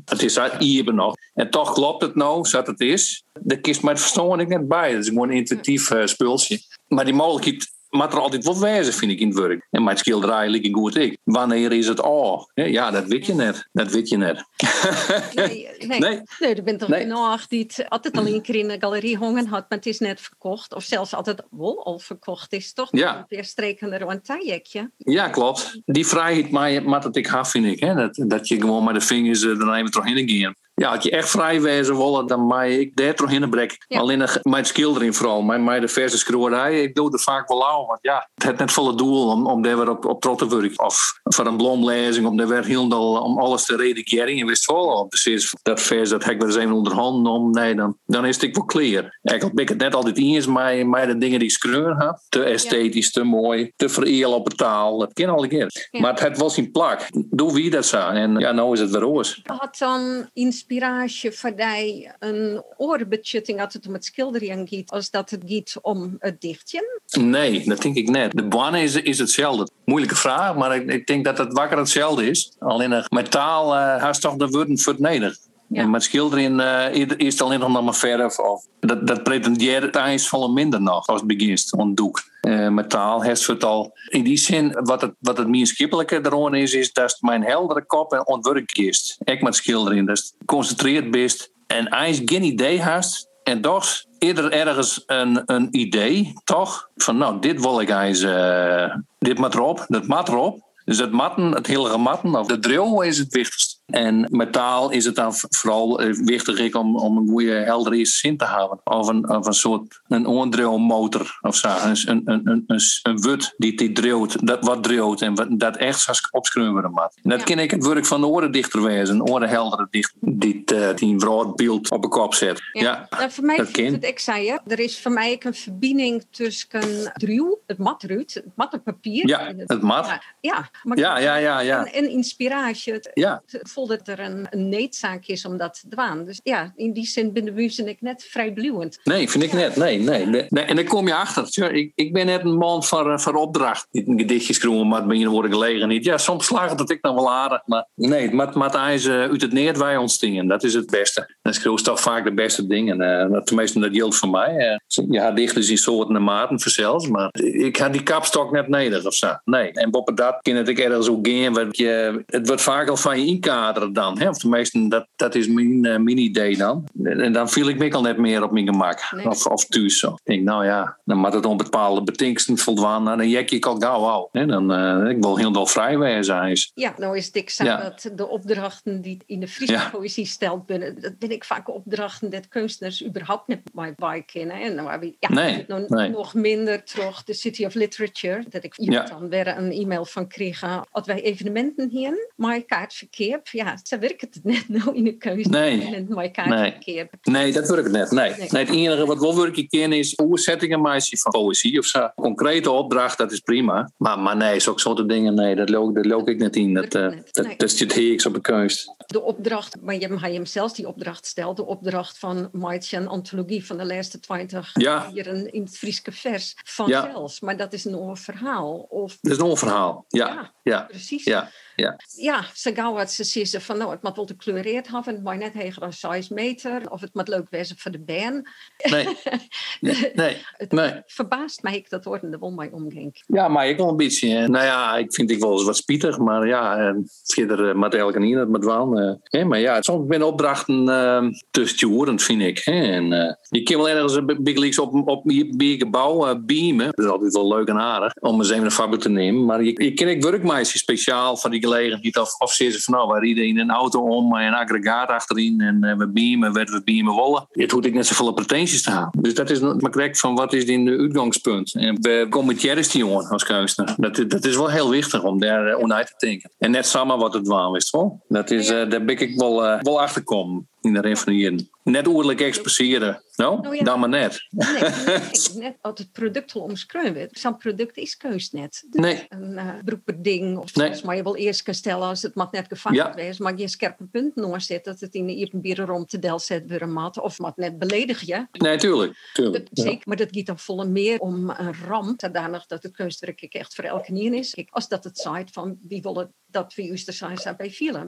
het is hier nog. En toch klopt het nou, zoals het is. Daar kiest mijn verstand net bij. Dat is gewoon een intuïtief uh, spulsje. Maar die mogelijkheid maar er altijd wat wijzen, vind ik, in het werk. En mijn schilderij ligt goed ik. Wanneer is het al? Ja, dat weet je net. Dat weet je net. Nee, nee. nee. nee er bent toch nee. nog die het altijd al een keer in de galerie hongen had, maar het is net verkocht. Of zelfs altijd wel al verkocht is, toch? Ja. Weer streken er een tajekje. Ja, klopt. Die vrijheid maar dat ik had, vind ik. Hè? Dat, dat je gewoon met de vingers er even toch in gaan. Ja, als je echt vrij wezen willen, dan mag ik daar toch in brek. Ja. Alleen mijn schildering vooral, mijn, mijn de verse schroerij, ik doe er vaak wel aan. Want ja, het heeft net volle doel om, om daar weer op, op trots te werken. Of voor een blomlezing, om daar weer heel om alles te redigeren. Je wist wel, precies dat vers, dat heb ik weer eens even onder handen om. Nee, dan, dan is het wel clear. Eigenlijk ben ik het net altijd eens met, met de dingen die ik screur heb. Te esthetisch, te mooi, te vereel op het taal. Dat ken al een keer. Maar het, het was in plak. Doe wie dat zo. En ja, nou is het weer oors. Had voor die een orenbetjutting als het om het schilderen gaat, als dat het gaat om het dichtje? Nee, dat denk ik net. De baan is, is hetzelfde. Moeilijke vraag, maar ik, ik denk dat het wakker hetzelfde is. Alleen met taal uh, haast toch de woorden En met schilderen is het alleen nog maar verf. Of, dat, dat pretendeert het eindelijk minder nog als het begint, on doek. Uh, met taal heeft het al. In die zin, wat het, wat het meenschappelijke erom is, is dat mijn heldere kop en ontwerp is. Ik met schilderen, dus concentreerd best. En eigenlijk geen idee hast. En toch eerder ergens een, een idee, toch? Van nou, dit wil ik eens, uh, dit mat erop, dat mat erop. Dus het matten, het hele matten, of de drill is het wichtigste. En metaal is het dan vooral eh, wichtig om, om een goede heldere zin te hebben. Of een, of een soort een oordrilmotor of zo. Een, een, een, een, een wut die die drilt, dat wat drilt en wat, dat echt opschreeuwen moet. En dat ja. ken ik het werk van de orendichter wezen, een orenheldere dichter die, uh, die een beeld op een kop zet. Ja, ja nou, voor mij dat het, ik zei er is voor mij een verbinding tussen driel, het matruut, het matte papier. Ja, het, mat. Ja, maar ja, ja, ja, ja. En, en inspiratie. Het, ja. Het, dat er een, een needzaak is om dat te doen. Dus ja, in die zin ben de ik net vrij bluwend. Nee, vind ik net. Nee, nee, nee. En dan kom je achter. Ik, ik ben net een man van, van opdracht. Niet een gedichtje schroeven, maar ben je worden gelegen niet. Ja, soms slagen dat ik dan wel aardig. Maar nee, het maat ijs uit het neert wij ontstingen. Dat is het beste. Dan schreeuw toch vaak de beste dingen. Uh, tenminste, dat geldt voor mij. Uh, je had dichters in soorten en maten verzels. Maar ik had die kapstok net nodig of zo. Nee. En boven dat kan ik ergens ook gaan. Je, het wordt vaak al van je dan. Hè? Of tenminste, dat, dat is mijn, uh, idee dan. En dan viel ik me al net meer op mijn gemak. Of, of thuis zo. Ik denk, nou ja, dan moet het op bepaalde betingsten voldaan. Nou, dan jek ik al gauw al. Hè? Dan uh, ik wil heel veel vrij zijn. Ja, nou is dik zo dat de opdrachten die in de Friese ja. poëzie stelt, ben, dat ben ik vaak opdrachten dat kunstenaars überhaupt niet bij, bij kennen. En dan we, ja, nee, nog, nee. nog minder terug de City of Literature. Dat ik ja. dan weer een e-mail van kreeg. Als wij evenementen hier, maar kaartverkeer, ja, ze werken het net nou in de keuze. Nee. En mijn nee. nee, dat werkt net. Nee. nee. het enige wat wel werk ken is oerzettingen meisje van poëzie of zo. Concrete opdracht, dat is prima. Maar, maar nee, zulke soorten dingen, nee, dat loop, dat loop ik net in. Dat, uh, dat, nee. dat op de keus. De opdracht, maar je hebt hem zelfs die opdracht stelt. De opdracht van Maitje, een antologie van de laatste 20 ja. hier in het Frieske vers vanzelfs. Ja. Maar dat is een oorverhaal. Of... Dat is een oorverhaal, ja. ja. ja. Precies. Ja. Ja, ja ze gauw ze zeggen van nou, het moet wel te kleureerd hebben, het moet net heger dan 6 meter, of het moet leuk wezen voor de band. Nee, nee, nee. het nee. verbaast mij ik dat worden er wel mee omging. Ja, maar ik wel een beetje. Nou ja, ik vind ik wel eens wat spietig, maar ja, verder uh, moet elke niet, dat moet wel. Maar ja, soms ben opdrachten uh, te sturend, vind ik. Hè, en uh, je kan wel ergens een big leagues op, op je gebouw uh, beamen. Dat is altijd wel leuk en aardig om eens even een fabriek te nemen. Maar je, je ken ik werkmeisje speciaal van die gelegenheid. Of, of ze van nou, we rijden in een auto om en een aggregaat achterin en uh, we beamen, we, we beamen wollen. Het hoeft ik net zoveel pretenties te hebben. Dus dat is maar correct van wat is in de uitgangspunt. En we komen met die jongen als kunstenaar. Dat, dat is wel heel wichtig om daar uh, onuit te denken. En net samen wat het waar is, wel. Dat is, uh, daar ben ik wel, uh, wel achter komen in de refereren. Net oerlijk expresseren. No? Oh, ja. Dan maar net. Nee, net als het product al omschreven wordt. Zo'n product is keus net. Nee. Een uh, of nee. maar je wel eerst kan stellen als het mag net gevangen ja. is. Maar je een scherpe punt neerzet dat het in de bieren rond te del zet weer een mat. Of wat net beledigen je. Nee, tuurlijk. tuurlijk. Dat, zeker, maar dat gaat dan volle meer om een ramp. Zodanig dat het kunstwerk echt voor elke nieuw is. Kijk, als dat het site van wie willen dat we juist zijn bij vielen.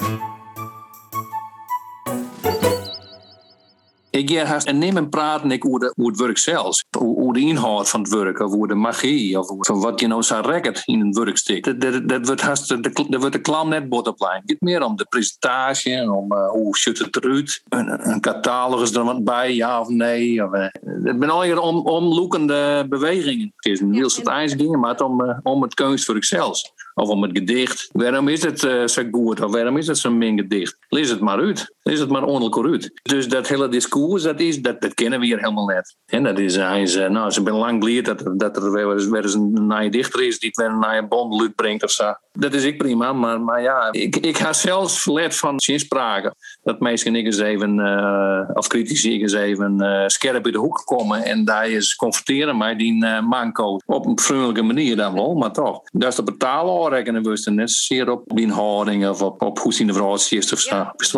Ik ga haast en neem en praten ik over, over het werk zelfs. Over de inhoud van het werk, of over de magie, of van wat je nou zou rekken in een werkstuk. Dat, dat, dat wordt haast, dat, dat wordt de klam net bottomline. Het gaat meer om de presentatie en om uh, hoe ziet het eruit. Een, een catalogus er wat bij, ja of nee. Of, uh, het zijn al om, omloekende bewegingen. Het is een heel soort ijsdingen, maar het om, uh, om het kunstwerk zelfs. Of om het gedicht. Waarom is het uh, zo goed? Of waarom is het zo'n min gedicht? Lees het maar uit. Lees het maar ongeluk uit. Dus dat hele discours, dat, is, dat, dat kennen we hier helemaal net. En dat is, hij is, nou, ze ben lang geleerd dat, dat er weer weer eens een nieuwe dichter is die weer een nieuwe bond uitbrengt of zo. Dat is ik prima, maar, maar ja, ik, ik ga zelfs verlet van zinspraken. Dat mensen ik eens even, uh, of critici eens even uh, scherp in de hoek komen en daar eens confronteren met die uh, manco. Op een vriendelijke manier dan wel, maar toch. Dat is de betalen wist net zeer op die houding of op, op hoe zien de vrouw is of zo. Ja, is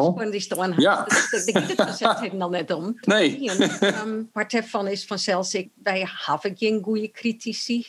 ja. Dat het al net om. Nee. Um, maar ervan is vanzelfs, ik, wij hebben geen goede critici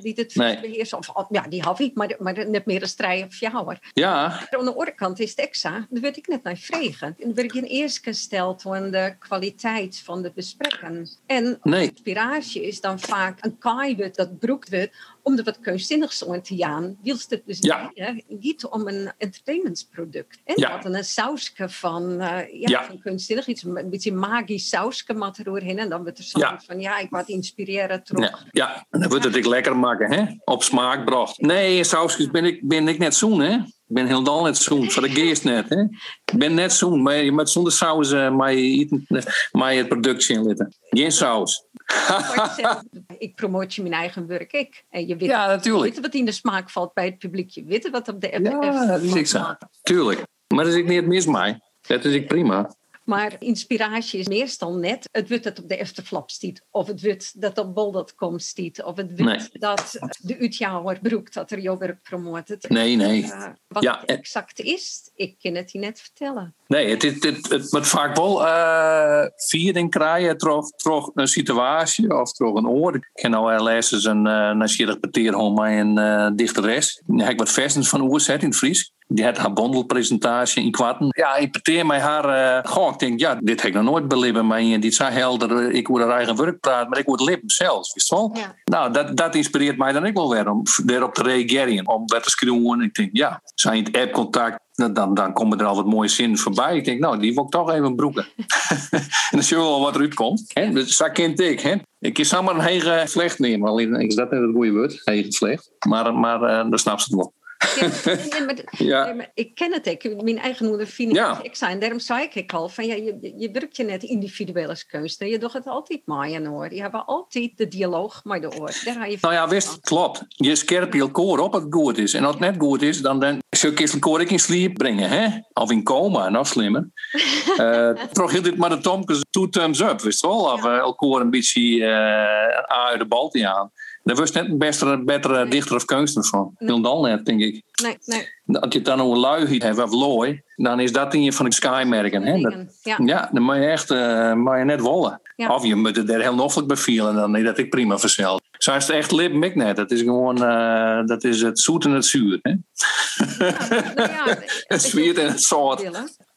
die het beheersen. Of, ja, die heb ik, maar, maar meer een strijd of jou. Ja. Aan de andere kant is het extra, daar werd ik net naar vregen. Dan werd ik in eerst gesteld aan de kwaliteit van de besprekken. En nee. inspiratie is dan vaak een kaai dat broekt wordt om er wat kunstzinnigs aan te gaan. Wilst het dus ja. niet om een entertainmentsproduct. En ja. een sausje van, uh, ja, ja. van kunstzinnig, iets, een beetje magisch sausje eroverheen. En dan wordt er zo ja. van, ja, ik wat inspireren terug. Ja, ja. en dan wordt het ik lekker maken, hè? Op smaak bracht. Nee, sausjes ben ik, ben ik net zoen, hè? Ik ben helemaal net zoen, voor de geest net. Hè? Ik ben net zoen, maar je moet zonder saus uh, maar je het productie inlitten. Geen saus. ik promoot je mijn eigen werk, ik. En je weet, ja, natuurlijk. Je weet wat in de smaak valt bij het publiek. Je weet wat op de app Ja, dat is ik zo. Tuurlijk. Maar dat is ik niet mis mij. Dat is ik prima. Maar inspiratie is meestal net het wordt dat op de Efterflap stiet. Of het wordt dat op bol.com stiet. Of het wordt nee. dat de Utjouwer broek dat er werk promoot. Nee, nee. Uh, wat ja, het exact is, ik kan het je net vertellen. Nee, het, het, het, het wordt vaak wel uh, viering krijgen toch een situatie of toch een oor. Ik ken al wel eens een uh, nasierig peteer bij een uh, dichteres. Daar heb ik wat versins van oorzet in het Fries. Die had haar bondelpresentatie in kwarten. Ja, ik peteer mij haar. Uh, goh, ik denk, ja, dit heb ik nog nooit beleefd. Maar die zei helder, ik word haar eigen werk praten, maar ik word lip zelfs. Wist wel? Ja. Nou, dat, dat inspireert mij dan ook wel weer om daarop te reageren. Om wat te schreeuwen. Ik denk, ja, zijn het app-contact. Dan, dan komen er al wat mooie zinnen voorbij. Ik denk, nou, die wil ik toch even broeken. en dan zie je wel wat eruit komt. Hè? Dus dat kent ik. Hè? Ik zou maar een hege vlecht nemen. Alleen is dat net het goede woord, hege vlecht. Maar, maar uh, dan snap ze het wel. Ja, nee, maar, ja. maar ik ken het ik. Mijn eigen moeder vind ja. ik zijn. Daarom zei ik al van ja, je, je werkt je net individueel als kunstenaar. Je doet het altijd maaien hoor. Je hebt altijd de dialoog met de oor. Daar je nou ja, wist, klopt. Je scherp je koor op het goed is. En als het net goed is, dan, dan zou ik een koor in sleep brengen. Hè? Of in coma, nog slimmer. uh, toch heel dit maar de Tomkes two thumbs up, wist wel? Of uh, een beetje uh, uit de bal aan. Daar was net een betere, betere nee. dichter of kunstenaar van. Nee. Heel dan net, denk ik. Nee, nee. Als je het dan over lui hebt of looi, dan is dat ding van de sky-merken. Hè? Dat, ja. ja, dan moet je echt uh, moet je net wollen. Ja. Of je moet het er heel noffelijk bevielen, dan is dat ik prima verzeld. Zo is het echt lip ik net. Dat is gewoon uh, dat is het zoet en het zuur. Hè? Ja, nou ja, het zwiert en het zout.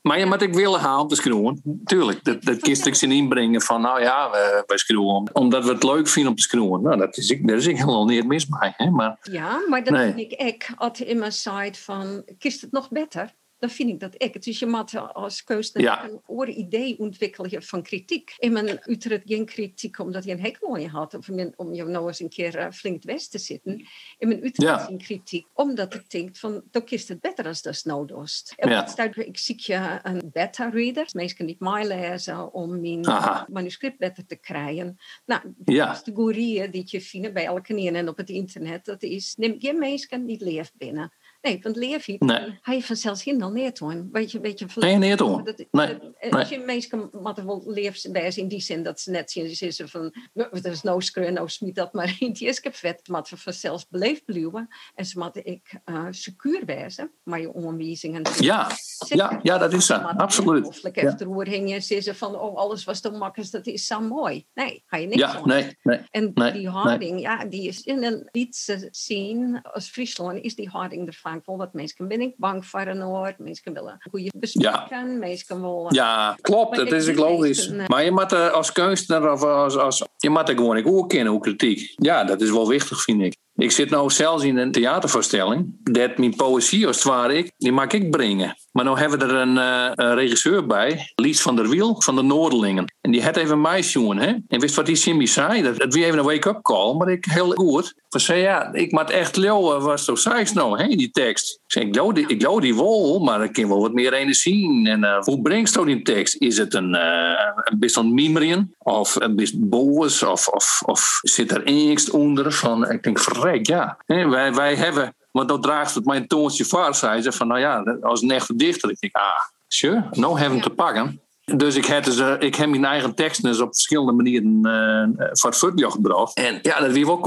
Maar je moet ik willen halen om te schreeuwen. Tuurlijk, dat, dat kist ik zin inbrengen van, nou ja, we, wij schreeuwen. Omdat we het leuk vinden om te schreeuwen. Nou, dat is ik, daar is ik helemaal niet mis bij. Hè? Maar, ja, maar dat nee. vind ik ik. Altijd in mijn site van, kist het nog beter? Dan vind ik dat ik. Dus je moet als kunstenaar Ja. een oor idee ontwikkelen van kritiek. En men uiteraard geen kritiek omdat je een hekel aan je had. Of men- om je nou eens een keer eh, flink west te zitten. En men uiteraard Ja. geen kritiek omdat ik denk van, dan is het beter als dat nou doet. En Ja. wat ik zie je een beta-reader. Mensen niet mij lezen om mijn Aha. manuscript beter te krijgen. Nou, Ja. de categorieën die je vindt bij elke neer en op het internet, dat is, neem geen mensen die leeft binnen. Nee, want leef je, Nee. hij vanzelfs neer doen. Weet je, weet je, Nee, niet doen. dat- Nee, dat- nee. Als je mensen moeten wel leeft bij in die zin dat ze net zien, ze zeggen van, er is no screw, no smiet dat maar in die is vet, maar we vanzelfs beleefd blijven. En ze moeten ik uh, secuur wezen, maar je onwijzingen. Ja, ja, ja, dat is zo. Absoluut. Of even ja. hing je zeggen van, oh, alles was zo makkelijk, dat is zo mooi. Nee, ga je niks Ja, aan. nee, nee. En Nee, die houding, ja, die is in een liedse scene als Friesland, is die houding er wel wat mensen ben ik bang voor een oor, mensen willen goede bespreken, mensen willen... Ja, klopt, dat is ook logisch. mensen, eh, Maar je moet er als kunstenaar of als, als je moet er gewoon ook ook kennen hoe kritiek. Ja, dat is wel wichtig, vind ik. Ik zit nou zelfs in een theatervoorstelling. Dat mijn poëzie, als het ware, ik, die mag ik brengen. Maar nu hebben we er een, eh, een regisseur bij, Lies van der Wiel, van de Noordelingen. En die had even mij hè. En wist wat die Simmy zei? Dat, dat even een wake-up call, maar ik heel goed. Van zei, ja, ik moet echt leeuwen, was toch zei nou, hè, die tekst. Ik zei, ik geloof die, ik die wel, maar ik kan wel wat meer energie. En uh, hoe brengt je die tekst? Is het een, uh, een beetje een mimrien? Of een beetje boos? Of, of, of zit er angst onder? Van, ik denk, verrek, ja. Wij, wij hebben Want dan draagt het mijn toontje vaar, zei ze. Van nou ja, als een echte dichter. Ik denk, ah, sure, nou hebben we te pakken. Dus ik heb, dus, uh, ik heb mijn eigen teksten dus op verschillende manieren uh, voor het gebracht. En ja, dat weer wel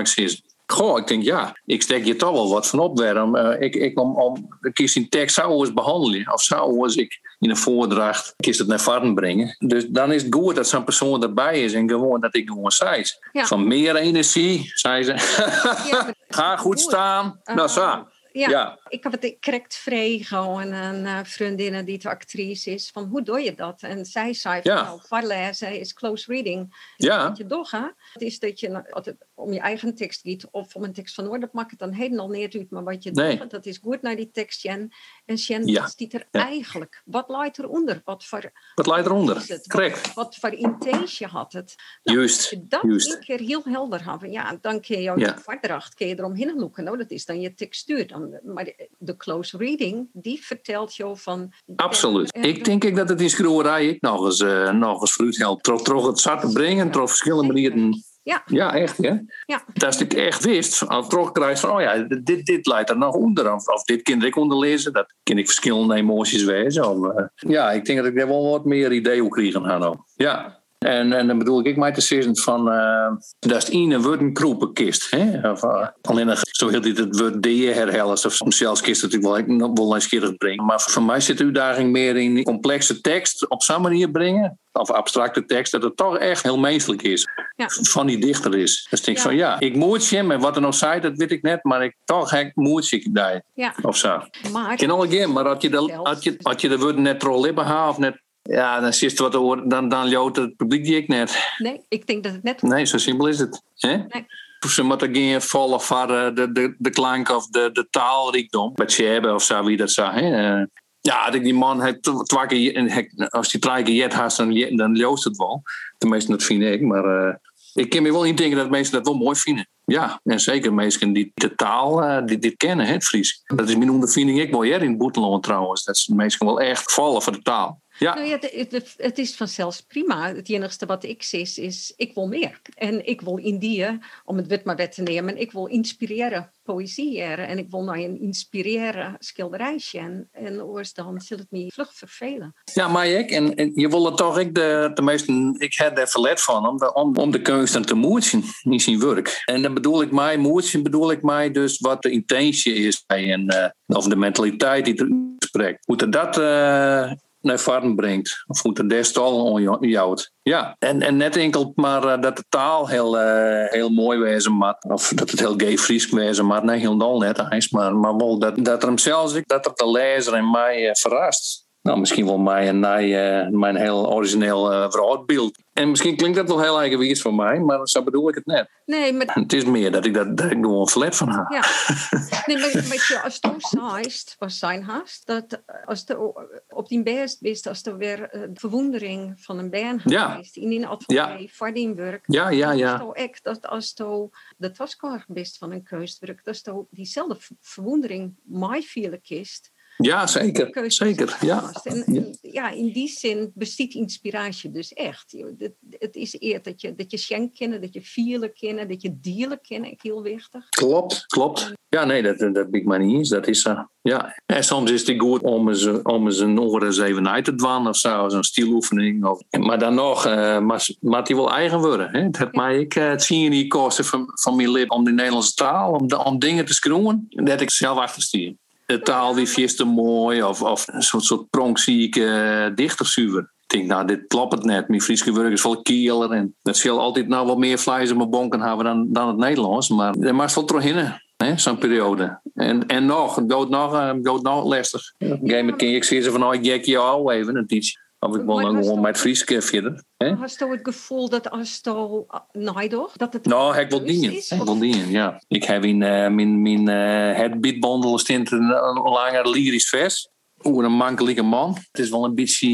ik zei, Goh, ik denk ja, ik steek je toch wel wat van op. Waarom, uh, ik, ik om, om ik kies een tekst zou eens behandelen. Of zou eens ik in een voordracht kies het naar varten brengen. Dus dan is het goed dat zo'n persoon erbij is en gewoon dat ik gewoon zei. Ja. Van meer energie, zei ze. Ja, Ga goed staan. Uh, nou zo. Ja, ja, ik heb het correct vrij gewoon een uh, vriendin die de actrice is. Van hoe doe je dat? En zij zei van Ja. nou, voorlezen is close reading. Ja. Je het is dat je om je eigen tekst gaat of om een tekst van orde, dat maakt het dan helemaal niet uit. Maar wat je Nee. doet, dat is goed naar die tekst, Jen. En Jen, Ja. wat er Ja. eigenlijk? Wat lijkt eronder? Wat voor, Wat leidt eronder? Correct. Wat, voor intentie had het? Juist, Als je dat juist. een keer heel helder hebben, ja, dan kun je jouw Ja. voordracht kun je eromheen loeken. Nou, dat is dan je textuur. Dan, maar de, close reading, die vertelt jou van... Absoluut. en- Ik denk ik dat het in schroeverij ik nog eens, eh nog eens fruit helpt. Troch het zat te brengen, troch verschillende manieren. Ja. Ja, echt, hè? Ja. Dat ik echt wist, als krijg van, oh ja, dit, dit leidt er nog onder. Of, of dit kan ik onderlezen, dat kan ik verschillende emoties wezen. Of, eh, ja, ik denk dat ik daar wel wat meer ideeën over krijgen ga nou. Ja. En, en dan bedoel ik, ik mij te zeggen van, eh, dat is een een. Hè? Of, eh, alleen nog, zo heel dit het woord de herhellen. Of soms zelfs kist natuurlijk wel, ik wel brengen. Maar voor mij zit de uitdaging meer in complexe tekst op zo'n manier brengen. Of abstracte tekst, dat het toch echt heel menselijk is. Ja. Van die dichter is. Dus ik denk Ja. van ja, ik moet je, en wat er nog zei, dat weet ik net. Maar ik toch heb moet ik daar. Ja, Of zo. maar... Ken al again, maar had je de, had je, had je de woorden net trollippen haalt of net. Ja, dan zit er wat dan, dan loopt het publiek die ik net. Nee, ik denk dat het net... Nee, zo simpel is het. Hè? Nee. Ze moeten geen vallen voor de, de, de klank of de, de taalrijkdom. Met je hebben of zo, wie dat zou. Hè? Eh, Ja, die man, twee keer, hij- als die drie keer jet had, dan, dan loost het wel. Tenminste, dat vind ik. Maar eh, ik kan me wel niet denken dat mensen dat wel mooi vinden. Ja, en zeker mensen die de taal eh, die dit kennen, hè, het Fries. Dat is mijn ondervinding ik wel hier in het trouwens. Dat ze mensen wel echt vallen voor de taal. Ja, Nou ja, het, is vanzelfs prima. Het enige wat ik zie is, is, ik wil meer. En ik wil Indië, om het wit maar wet te nemen, ik wil inspireren poëzie jaren. En ik wil naar een inspireren schilderijtje. En, en oors dan zal het me vlug vervelen. Ja, maar ik. En, en je wil het toch, ik, de, de meesten, ik heb er verlet van om de, om, om de kunsten te moetsen, niet zijn werk. En dan bedoel ik mij, moetsen bedoel ik mij dus wat de intentie is bij een, eh, of de mentaliteit die er spreekt. Hoe er dat eh, naar varen brengt, of hoe er des al onjouwt. Ja, en, en net enkel maar eh, dat de taal heel, eh, heel mooi wezen of dat het heel gay Fries wezen mag. Nee, helemaal net eens, maar, maar wel dat, dat er hem zelfs, dat er de lezer en mij eh, verrast. Nou, misschien wel mijn, mijn, mijn heel origineel uh, verhaaldbeeld. En misschien klinkt dat wel heel eigenwijs van mij, maar zo bedoel ik het net. Nee, maar Het is meer dat ik, dat, dat ik gewoon verlet van heb. Ja. Nee, maar, maar je, als du zeist, was zijn haast, dat als de op die best wist, als er weer eh, verwondering van een band Ja. geweest in een atelier voor die werk. Ja, ja, ja. Dat is ook dat als du de taskar best van een kunstwerk, dat du diezelfde ver- verwondering mij vielen kist. Ja, zeker. Zeker, ja. En, ja, in die zin bestaat inspiratie dus echt. Het, het is eer dat je, dat je schenk kennen, dat je vielen kennen, dat je dieren kennen, heel wichtig. Klopt, klopt. Ja, nee, dat, dat ben ik maar niet eens. Dat is zo. Ja. En soms is het goed om eens, om eens een eens even uit te dwan of zo, zo'n stieloefening. Of, maar dan nog, eh maar, die wil eigen worden. Hè? Dat mij ik eh, het zien niet kosten van, van mijn lip om de Nederlandse taal, om, de, om dingen te schroeven, dat ik zelf achterstuur. De taal die te mooi of, of een soort, soort pronkzieke uh, dichtersuur. Ik denk, nou, dit klopt het net. Mijn Friese werk is vol kieler. En dat zal altijd nou wat meer vlees in mijn bonken hebben dan, dan het Nederlands. Maar er mag wel terug hè, zo'n periode. En, en nog, gaat nog, gaat nog lastig. Op een gegeven moment ik zeggen van, oh, ik je al even een tijdje. Of ik was gewoon met Fries verder. Hast du het gevoel dat als du naaidoch, dat het Nou, ik wil dingen. Ik wil dingen, ja. Ik heb in uh, mijn, mijn uh, het een langer lyrisch vers. Oeh, een mankelijke man. Het is wel een beetje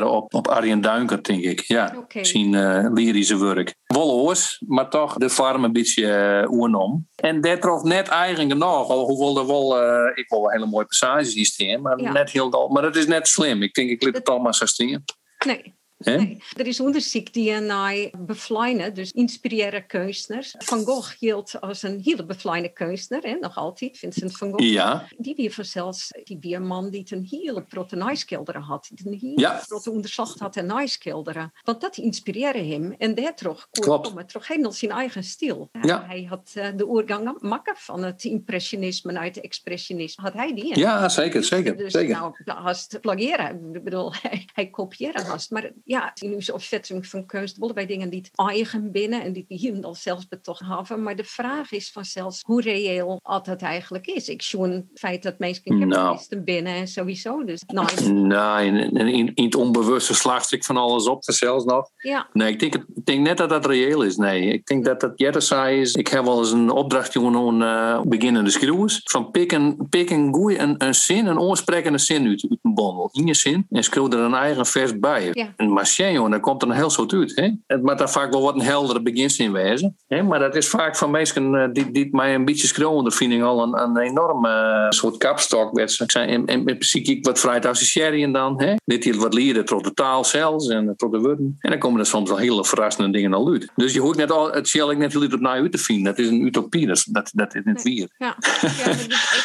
uh, op, op Arjen Duinker, denk ik. Ja, Oké. zijn uh, lyrische werk. Wel oors, maar toch de farm een beetje uh, oernom. En dat trof net eigen genoeg. Al hoewel er wel, uh, ik wil wel hele mooie passages hier staan. Maar Ja. net heel dal. Maar dat is net slim. Ik denk, ik liet het allemaal zo staan. Nee. Nee, er is onderzoek die naar beflijnen, dus inspireren kunstenaars. Van Gogh hield als een hele beflijne kunstenaar, hè, nog altijd, Vincent van Gogh. Ja, Die weer vanzelfs, die weer een man die een hele grote nijskilderen had. Die een hele Ja. grote onderzocht had en nijskilderen. Want dat inspireerde hem. En daardoor kon komen terug helemaal zijn eigen stijl. Ja. Hij had eh, de oorgang makken van het impressionisme uit het expressionisme. Had hij die? ja zeker, zeker, Dus zeker. nou, haast plagiëren. Ik bedoel, hij, hij kopieerde haast. Maar ja, onze opzetting van kunst wij dingen niet eigen binnen en die hier al zelfs betocht hebben. Maar de vraag is vanzelfs hoe reëel dat eigenlijk is. Ik zie het feit dat mensen Nou. binnen en sowieso. Dus nou, Nou, in, in, het onbewuste slaagt ik van alles op, zelfs nog. ja, Nee, ik denk, het- ik denk net dat dat reëel is. Nee, ik denk dat dat Jette zei is. Ik heb wel eens een opdracht aan eh, beginnende schreeuwers. Van pik een, pik een, goeie, een, een zin, een oorsprekende zin uit, uit een bondel. In je zin. En schreeuw er een eigen vers bij. Ja. En maar jongen, daar komt er een heel soort uit. Hè? Het moet daar vaak wel wat een heldere beginzin wezen. Hè? Maar dat is vaak van mensen eh, die, die mij een beetje schreeuwen. Dat vind ik al een, een enorme eh, soort kapstok. En, en, en zie ik wat vrij associëren dan. Hè? Dit hier wat leren tot de taal zelfs en tot de woorden. En dan komen er soms wel hele verrassende dingen al uit. Dus je hoort net al, het zal ik net heel op naar uit te vinden. Dat is een utopie, dat, dat, dat is niet weer. ja. ja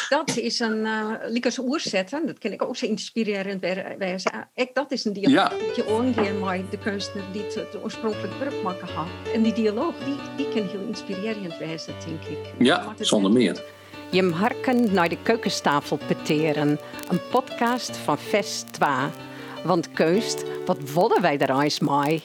dat is een uh, Liekers oerzetten. Dat ken ik ook zo inspirerend bij- wijzen. Ik, dat is een dialoog. Ja. Omgeeft met de kunstenaar die het, het oorspronkelijk werk maken had. En die dialoog, die, die kan heel inspirerend wijzen, denk ik. Ja, zonder meer. Je harken naar de keukentafel peteren. Een podcast van Vest 2. Want keust, wat willen wij er eens mee?